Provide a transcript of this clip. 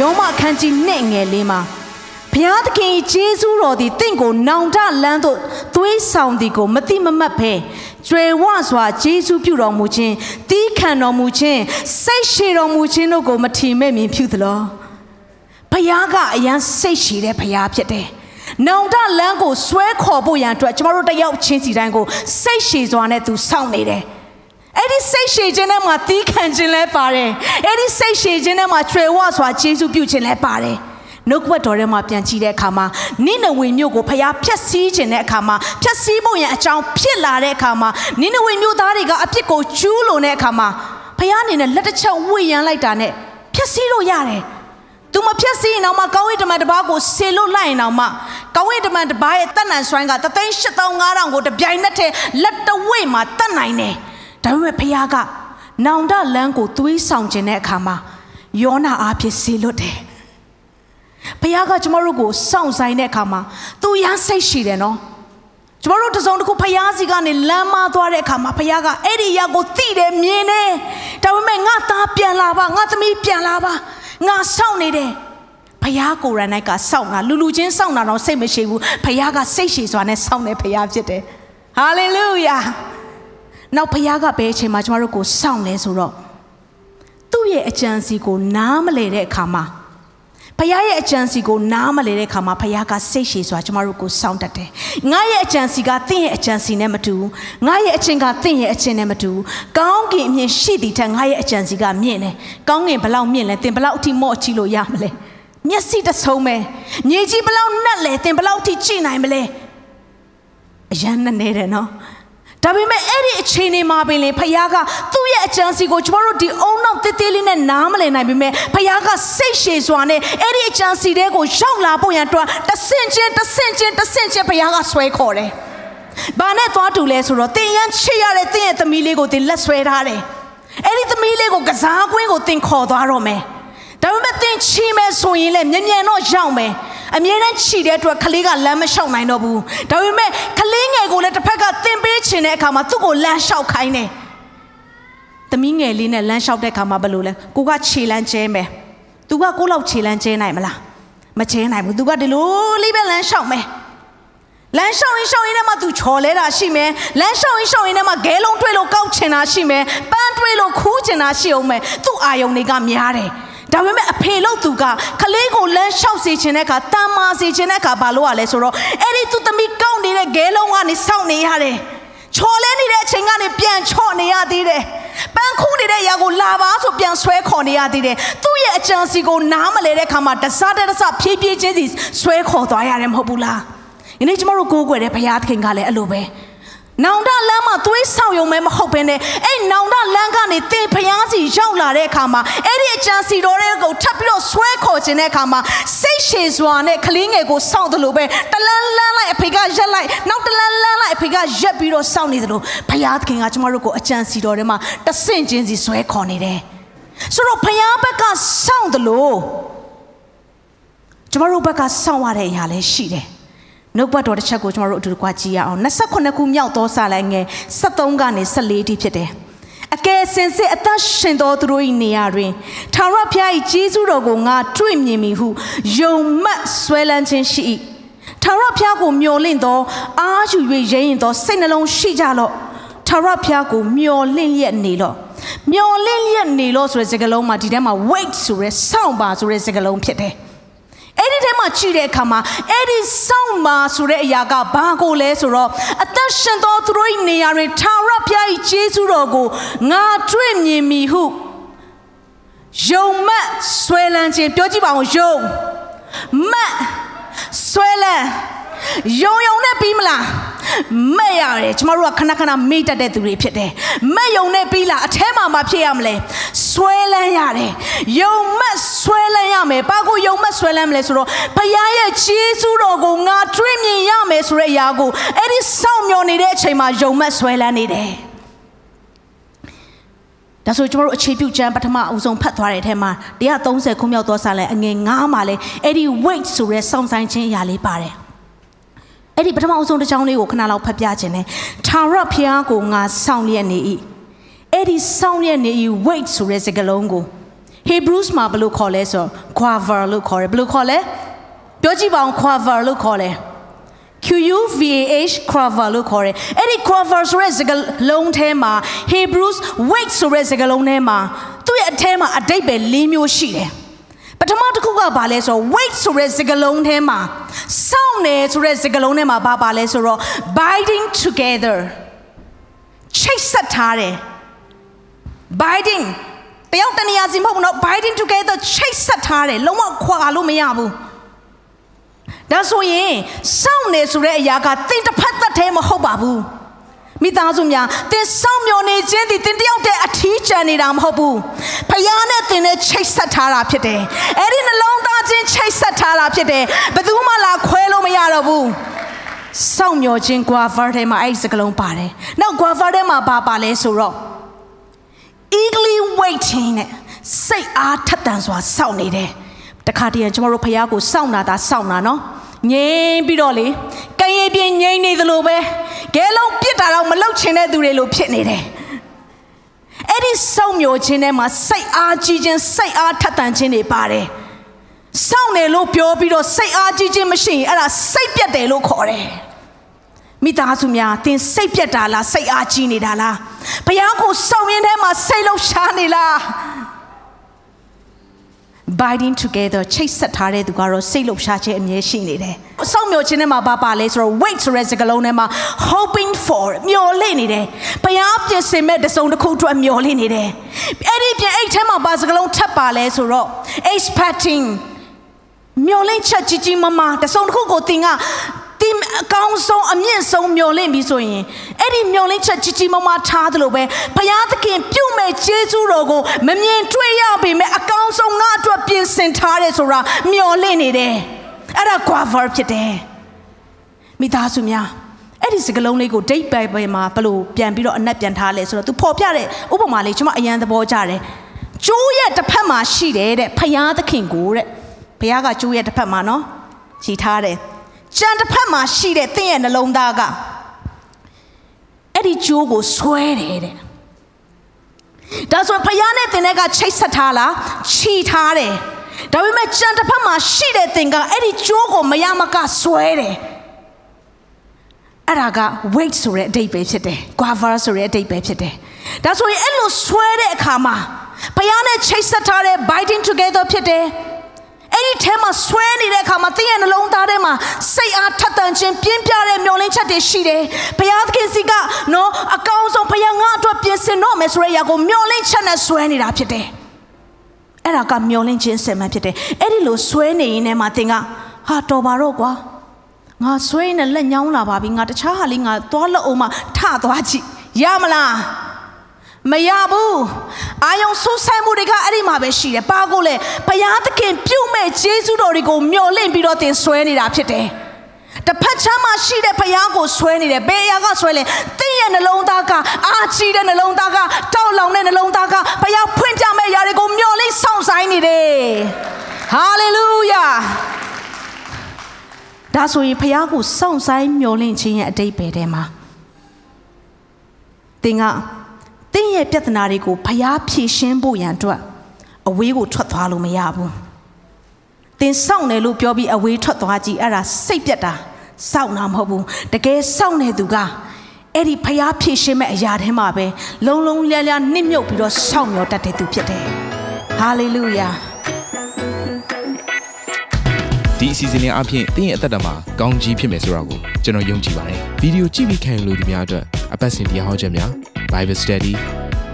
ယောမအခန်းကြီးနဲ့ငယ်လေးမှာဘုရားသခင်ဂျေဇုတော်သည်တင့်ကိုနောင်တလန်းသို့သွေးဆောင်သည်ကိုမတိမမတ်ဖဲကျွယ်ဝစွာဂျေဇုပြုတော်မူခြင်းတီးခံတော်မူခြင်းစိတ်ရှည်တော်မူခြင်းတို့ကိုမထီမဲ့မြင်ပြုသလောဘုရားကအရန်စိတ်ရှည်တဲ့ဘုရားဖြစ်တယ်နောင်တလန်းကိုဆွဲခေါ်ဖို့ရန်အတွက်ကျမတို့တယောက်ချင်းစီတိုင်းကိုစိတ်ရှည်စွာနဲ့သူစောင့်နေတယ် အဲ့ဒီစိတ်ရှည်ခြင်းထဲမှာတီးခံခြင်းလဲပါတယ်အဲ့ဒီစိတ်ရှည်ခြင်းထဲမှာချွေဝစွာယေရှုပြုခြင်းလဲပါတယ်နှုတ်ကပတ်တော်ထဲမှာပြန်ကြည့်တဲ့အခါမှာနိနဝေမြို့ကိုဖျားဖျက်ဆီးခြင်းတဲ့အခါမှာဖျက်ဆီးဖို့ရန်အကြောင်းဖြစ်လာတဲ့အခါမှာနိနဝေမြို့သားတွေကအပြစ်ကိုကျူးလွန်တဲ့အခါမှာဖျားအနေနဲ့လက်တစ်ချက်ဝေရန်လိုက်တာနဲ့ဖျက်ဆီးလို့ရတယ်သူမဖြတ်စည်းရင်တော့မှကောင်းဝိတမန်တစ်ပါးကိုဆေလွတ်လိုက်ရင်တော့မှကောင်းဝိတမန်တစ်ပါးရဲ့တတ်နိုင်စွမ်းက3သိန်း8500ကိုတပြိုင်နက်တည်းလက်တဝိမှာတတ်နိုင်တယ် ဒါပေမဲ့ဖခင်ကနောင်တလန်းကိုသွေးဆောင်ခြင်းတဲ့အခါမှာယောနာအားဖြင့်ဆေလွတ်တယ်ဖခင်ကကျမတို့ကိုစောင့်ဆိုင်တဲ့အခါမှာသူရမ်းစိတ်ရှိတယ်နော်ကျမတို့တစုံတစ်ခုဖျားစီကနေလမ်းမသွားတဲ့အခါမှာဖျားကအဲ့ဒီရောက်ကိုတိတယ်မြင်တယ်ဒါပေမဲ့ငါသားပြန်လာပါငါသမီးပြန်လာပါငါစောင့်နေတယ်ဖျားကိုယ်ရန်၌ကစောင့်တာလူလူချင်းစောင့်တာတော့စိတ်မရှိဘူးဖျားကစိတ်ရှည်စွာနဲ့စောင့်နေဖျားဖြစ်တယ်ဟာလေလုယာ နောက်ဖခင်ကဘယ်အချိန်မှာကျမတို့ကိုစောင့်လဲဆိုတော့သူ့ရဲ့အကြံစီကိုနားမလဲတဲ့အခါမှာဖခင်ရဲ့အကြံစီကိုနားမလဲတဲ့အခါမှာဖခင်ကစိတ်ရှည်စွာကျမတို့ကိုစောင့်တတ်တယ်။ငါရဲ့အကြံစီကတင့်ရဲ့အကြံစီနဲ့မတူဘူး။ငါရဲ့အချင်းကတင့်ရဲ့အချင်းနဲ့မတူဘူး။ကောင်းကင်အမြင်ရှိသည်ထက်ငါရဲ့အကြံစီကမြင့်တယ်။ကောင်းကင်ဘလောက်မြင့်လဲတင်ဘလောက်အထိမော့ချီလို့ရမလဲ။မျက်စိတဆုံးပဲ။မြေကြီးဘလောက်နက်လဲတင်ဘလောက်အထိကြည့်နိုင်မလဲ။အရန်နဲ့နေတယ်နော်။ ဒါပေမဲ့အဲ့ဒီအခြေအနေမှာပင်လေဖခင်ကသူ့ရဲ့အကြံစီကိုကျမတို့ဒီအုံနောက်တေးသေးလေးနဲ့နားမလည်နိုင်ပေမဲ့ဖခင်ကစိတ်ရှည်စွာနဲ့အဲ့ဒီအကြံစီတွေကိုရောက်လာဖို့ရန်အတွက်တဆင့်ချင်းတဆင့်ချင်းတဆင့်ချင်းဖခင်ကဆွဲခေါ်တယ်။ဘာနဲ့သွားတူလဲဆိုတော့တင်ရန်ချစ်ရတဲ့တင်ရဲ့သမီးလေးကိုတင်လက်ဆွဲထားတယ်။အဲ့ဒီသမီးလေးကိုကစားကွင်းကိုတင်ခေါ်သွားတော့မယ်။ဒါပေမဲ့တင်ချီမယ်ဆိုရင်လည်းမြန်မြန်တော့ရောက်မယ်။အမြဲတမ်းခြိတဲ့အတွက်ကလေးကလမ်းမလျှောက်နိုင်တော့ဘူးဒါပေမဲ့ကလေး တဲ့အခါမှာသူ့ကိုလမ်းလျှောက်ခိုင်းတယ်သမီးငယ်လေးနဲ့လမ်းလျှောက်တဲ့အခါမှာဘယ်လိုလဲကိုကခြေလမ်းကျဲမယ်သူကကိုလောက်ခြေလမ်းကျဲနိုင်မလားမကျဲနိုင်ဘူးသူကဒီလိုလေးပဲလမ်းလျှောက်မယ်လမ်းလျှောက်ရင်လျှောက်ရင်ထဲမှာသူချော်လဲတာရှိမယ်လမ်းလျှောက်ရင်လျှောက်ရင်ထဲမှာဂဲလုံးတွေးလို့ကောက်ချင်တာရှိမယ်ပန်းတွေးလို့ခူးချင်တာရှိအောင်မယ်သူ့အာယုံတွေကများတယ်ဒါပေမဲ့အဖေလို့သူကကလေးကိုလမ်းလျှောက်စေခြင်းတဲ့အခါတမ်းမာစေခြင်းတဲ့အခါဘာလို့ ਆ လဲဆိုတော့အဲ့ဒီသူသမီးကောက်နေတဲ့ဂဲလုံးကနေစောင့်နေရတယ် ချော်လဲနေတဲ့အချိန်ကနေပြန်ချော့နေရသေးတယ်ပန်းခုနေတဲ့ຢာကိုလာပါဆိုပြန်ဆွဲခေါ်နေရသေးတယ်သူ့ရဲ့အကြံစီကိုနားမလဲတဲ့ခါမှာတစားတစဖြည်းဖြည်းချင်းစီဆွဲခေါ်သွားရတယ်မဟုတ်ဘူးလားဒီနေ့ကျမတို့ကိုးကွယ်တဲ့ဘုရားသခင်ကလည်းအဲ့လိုပဲနောင်တလမ်းမှာသွေးဆောင်ရုံပဲမဟုတ်ဘဲနဲ့အဲ့နောင်တလမ်းကနေတင်ဖျားစီရောက်လာတဲ့အခါမှာအဲ့ဒီအကြံစီတော်တွေကိုထပ်ပြီးတော့ဆွဲခေါ်ခြင်းတဲ့အခါမှာစိတ်ရှည်စွာနဲ့ကလေးငယ်ကိုစောင့်တယ်လို့ပဲတလန်းလန်းလိုက်အဖေကရက်လိုက် ဖေကရက်ပြီးတော့စောင့်နေတယ်လို့ဘုရားသခင်ကကျမတို့ကိုအကြံစီတော်တွေမှာတဆင့်ချင်းစီဆွဲခေါ်နေတယ်ဆိုတော့ဘုရားဘက်ကစောင့်တယ်လို့ကျမတို့ဘက်ကစောင့်ရတဲ့အရာလည်းရှိတယ်နှုတ်ဘတ်တော်တစ်ချက်ကိုကျွန်တော်တို့အတူတကွကြည့်ရအောင်28ခုမြောက်သောစာလိုင်းငယ်73ကနေ14တိဖြစ်တယ်အကယ်စင်စစ်အသက်ရှင်သောသူတို့၏နေရာတွင်ထာဝရဘုရား၏ကြီးစုတော်ကိုငါတွေ့မြင်မိဟုယုံမှတ်ဆွဲလန်းခြင်းရှိ၏ ထာဝရဘုရားကိုမျှော်လင့်သောအာယူ၍ရဲရင်သောစိတ်နှလုံးရှိကြလော့ထာဝရဘုရားကိုမျှော်လင့်လျက်နေလော့မျှော်လင့်လျက်နေလော့ဆိုတဲ့စကားလုံးမှာဒီထဲမှာ wait ဆိုရဲစောင့်ပါဆိုတဲ့စကားလုံးဖြစ်တယ်အဲ့ဒီထဲမှာကြည့်တဲ့အခါမှာအဲ့ဒီစောင့်မာဆိုတဲ့အရာကဘာကိုလဲဆိုတော့အသက်ရှင်သောသူတို့၏နေရာတွင်ထာဝရဘုရား၏ကျေးဇူးတော်ကိုငါတွေ့မြင်မိဟုယုံမတ်ဆွဲလန်းခြင်းပြောကြည့်ပါဦးယုံမတ် ဆွဲလန်းယုံယုံနဲ့ပြီးမလားမဲ့ရတယ်ကျမတို့ကခဏခဏမေ့တတ်တဲ့သူတွေဖြစ်တယ်မဲ့ယုံနဲ့ပြီးလားအแทမှာမဖြစ်ရမလဲဆွဲလန်းရတယ်ယုံမတ်ဆွဲလန်းရမယ်ဘာကိုယုံမတ်ဆွဲလန်းမလဲဆိုတော့ဘုရားရဲ့ခြေဆုတော်ကိုငါတွေ့မြင်ရမယ်ဆိုတဲ့အရာကိုအဲ့ဒီစောင့်မျှော်နေတဲ့အချိန်မှာယုံမတ်ဆွဲလန်းနေတယ် ဒါဆိုကျွန်တော်တို့အခြေပြုကျမ်းပထမအဦးဆုံးဖတ်သွားတဲ့အထက်မှာ130ခုမြောက်သောစာလံအငယ်9မှာလဲအဲ့ဒီ weight ဆိုတဲ့စောင့်ဆိုင်ခြင်းအရာလေးပါတယ်အဲ့ဒီပထမအဆုံးတစ်ချောင်းလေးကိုခဏလောက်ဖတ်ပြခြင်းနဲ့ထာဝရဘုရားကိုငါစောင့်လျက်နေ၏အဲ့ဒီစောင့်လျက်နေ wait ဆိုတဲ့စကားလုံးကို Hebrews မှာဘယ်လိုခေါ်လဲဆိုတော့ quaver လို့ခေါ်တယ်ဘယ်လိုခေါ်လဲပြောကြည့်ပါအောင် quaver လို့ခေါ်တယ် QUVAH quaver လို့ခေါ်တယ်အဲ့ဒီ quaver ဆိုတဲ့စကားလုံးထဲမှာ Hebrews wait ဆိုတဲ့စကားလုံးထဲမှာသူ့ရဲ့အထဲမှာအတိတ်ပဲ၄မျိုးရှိတယ်ပထမတစ်ခုကဘာလဲဆိုတော့ wait ဆိုတဲ့စကားလုံးထဲမှာစောင့်နေဆိုတဲ့စကားလုံးထဲမှာဘာပါလဲဆိုတော့ binding together ချိတ်ဆက်ထားတယ် binding တယောက်တနေရာစီမဟုတ်ဘူးနော် binding together ချိတ်ဆက်ထားတယ်လုံးဝခွာလို့မရဘူး ဒါဆိုရင်စောင့်နေဆိုတဲ့အရာကတင်တစ်ဖက်သက်တည်းမဟုတ်ပါဘူးမိသားစုများတင်ဆောင်မျောနေခြင်းဒီတင်တယောက်တည်းအထီးကျန်နေတာမဟုတ်ဘူးဖခင်နဲ့တင်နဲ့ချိတ်ဆက်ထားတာဖြစ်တယ်အဲ့ဒီနှလုံးသားချင်းချိတ်ဆက်ထားတာဖြစ်တယ်ဘယ်သူမှလာခွဲလို့မရတော့ဘူးစောင့်မျောခြင်း guava ထဲမှာအဲ့ဒီစကလုံးပါတယ်နောက် guava ထဲမှာဘာပါလဲဆိုတော့ eagerly waiting နဲ့စိတ်အားထက်သန်စွာစောင့်နေတယ်တခါတည်းကျွန်တော်တို့ဖះကိုစောင့်တာဒါစောင့်တာနော် ငြိမ်ပြီးတော့လေကံရည်ပြင်းငြိမ်နေသလိုပဲဂဲလုံးပြစ်တာတော့မလောက်ချင်တဲ့သူတွေလိုဖြစ်နေတယ်အဲ့ဒီစောင့်မျိုးခြင်းထဲမှာစိတ်အားကြီးခြင်းစိတ်အားထက်သန်ခြင်းတွေပါတယ်စောင့်နေလို့ပြောပြီးတော့စိတ်အားကြီးခြင်းမရှိရင်အဲ့ဒါစိတ်ပြတ်တယ်လို့ခေါ်တယ်မိသားစုများသင်စိတ်ပြတ်တာလားစိတ်အားကြီးနေတာလားဘုရားကိုစောင့်ရင်းထဲမှာစိတ်လုံးရှားနေလား binding together ချိတ်ဆက်ထားတဲ့သူကတော့စိတ်လှုပ်ရှားခြင်းအမြဲရှိနေတယ်။အဆောင်မျိုးချင်းထဲမှာဘာပါလဲဆိုတော့ wait ဆိုတဲ့စကားလုံးထဲမှာ hoping for မျှော်လင့်နေတယ်။ဘုရားပြင်ဆင်မဲ့တစုံတစ်ခုအတွက်မျှော်လင့်နေတယ်။အဲ့ဒီပြင်အဲ့ထဲမှာဘာစကားလုံးထပ်ပါလဲဆိုတော့ expecting မျှော်လင့်ချက်ကြီးကြီးမားမားတစုံတစ်ခုကိုသင်ကတင် အကောင်းဆုံးအမြင့်ဆုံးမျောလင့်ပြီဆိုရင်အဲ့ဒီမျောလင့်ချက်ကြီးကြီးမားမားထားသလိုပဲဘုရားသခင်ပြုမဲ့ကျေးဇူးတော်ကိုမမြင်တွေ့ရပေမဲ့အကောင်းဆုံးငါအတွက်ပြင်ဆင်ထားတယ်ဆိုတာမျောလင့်နေတယ်အဲ့ဒါ guava ဖြစ်တယ်မိသားစုများအဲ့ဒီစကလုံးလေးကိုဒိတ်ပိုင်ပိုင်မှာဘလို့ပြန်ပြီးတော့အနက်ပြန်ထားလဲဆိုတော့သူဖော်ပြတဲ့ဥပမာလေးကျွန်မအရန်သဘောကျတယ်ကျိုးရဲ့တစ်ဖက်မှာရှိတယ်တဲ့ဖယားသခင်ကိုတဲ့ဘုရားကကျိုးရဲ့တစ်ဖက်မှာနော်ခြိထားတယ် ကြံတစ်ဖက်မှာရှိတဲ့သင်ရဲ့နှလုံးသားကအဲ့ဒီကြိုးကိုဆွဲတယ်တဲ့ဒါဆိုဖယားနဲ့တင်တဲ့ကချိတ်ဆက်ထားလားခြိထားတယ်ဒါပေမဲ့ကြံတစ်ဖက်မှာရှိတဲ့သင်ကအဲ့ဒီကြိုးကိုမရမကဆွဲတယ်အဲ့ဒါက weight ဆိုတဲ့အဓိပ္ပာယ်ဖြစ်တယ် guava ဆိုတဲ့အဓိပ္ပာယ်ဖြစ်တယ်ဒါဆိုရင်အဲ့လိုဆွဲတဲ့အခါမှာဖယားနဲ့ချိတ်ဆက်ထားတဲ့ biting together ဖြစ်တယ် အဲ့ဒီထဲမှာဆွဲနေတဲ့အခါမှာသင်ရဲ့နှလုံးသားထဲမှာစိတ်အားထက်သန်ခြင်းပြင်းပြတဲ့မျောလင်းချက်တွေရှိတယ်။ဘုရားသခင်စီကနော်အကောင်းဆုံးဘုရားငါအတွက်ပြင်ဆင်တော့မယ်ဆိုတဲ့အရာကိုမျောလင်းချက်နဲ့ဆွဲနေတာဖြစ်တယ်။အဲ့ဒါကမျောလင်းခြင်းစင်မှဖြစ်တယ်။အဲ့ဒီလိုဆွဲနေရင်လည်းမှသင်ကဟာတော်ပါတော့ကွာ။ငါဆွဲနေလက်ညောင်းလာပါပြီငါတခြားဟာလေးငါသွားလက်အောင်မှထသွားကြည့်ရမလား။ မရဘူးအာယုံဆူဆိုင်မှုတွေကအဲ့ဒီမှာပဲရှိတယ်ပါကိုလေဘုရားသခင်ပြုမဲ့ဂျေဇုတော်တွေကိုမျှော်လင့်ပြီးတော့တင်ဆွဲနေတာဖြစ်တယ်တစ်ဖက်ချမ်းမှာရှိတဲ့ဘုရားကိုဆွဲနေတယ်ဘယ်အရာကဆွဲလဲတင်းရဲ့နှလုံးသားကအာချီတဲ့နှလုံးသားကတောက်လောင်တဲ့နှလုံးသားကဘုရားဖွင့်ပြမဲ့အရာတွေကိုမျှော်လင့်ဆောင်ဆိုင်နေတယ်ဟာလေလုယာဒါဆိုရင်ဘုရားကိုစောင့်ဆိုင်မျှော်လင့်ခြင်းရဲ့အတိတ်ပဲထဲမှာသင်ကသ င်ရဲ့ပြဿနာတွေကိုဖျားဖြေရှင်းဖို့ရန်အတွက်အဝေးကိုထွက်သွားလို့မရဘူးသင်စောင့်တယ်လို့ပြောပြီးအဝေးထွက်သွားကြည့်အဲ့ဒါစိတ်ပြက်တာစောင့်တာမဟုတ်ဘူးတကယ်စောင့်နေသူကအဲ့ဒီဖျားဖြေရှင်းမဲ့အရာထဲမှာပဲလုံလုံလျလျနစ်မြုပ်ပြီးတော့စောင့်မျှော်တတ်တဲ့သူဖြစ်တယ်ဟာလေလုယာဒီအစီအစဉ်လေးအပြင်သင်ရဲ့အသက်တာမှာကောင်းကြီးဖြစ်မယ်ဆိုတာကိုကျွန်တော်ယုံကြည်ပါတယ်ဗီဒီယိုကြည့်ပြီးခံယူလို့ဒီများအတွက်အပတ်စဉ်တရားဟောခြင်းများ Bible Study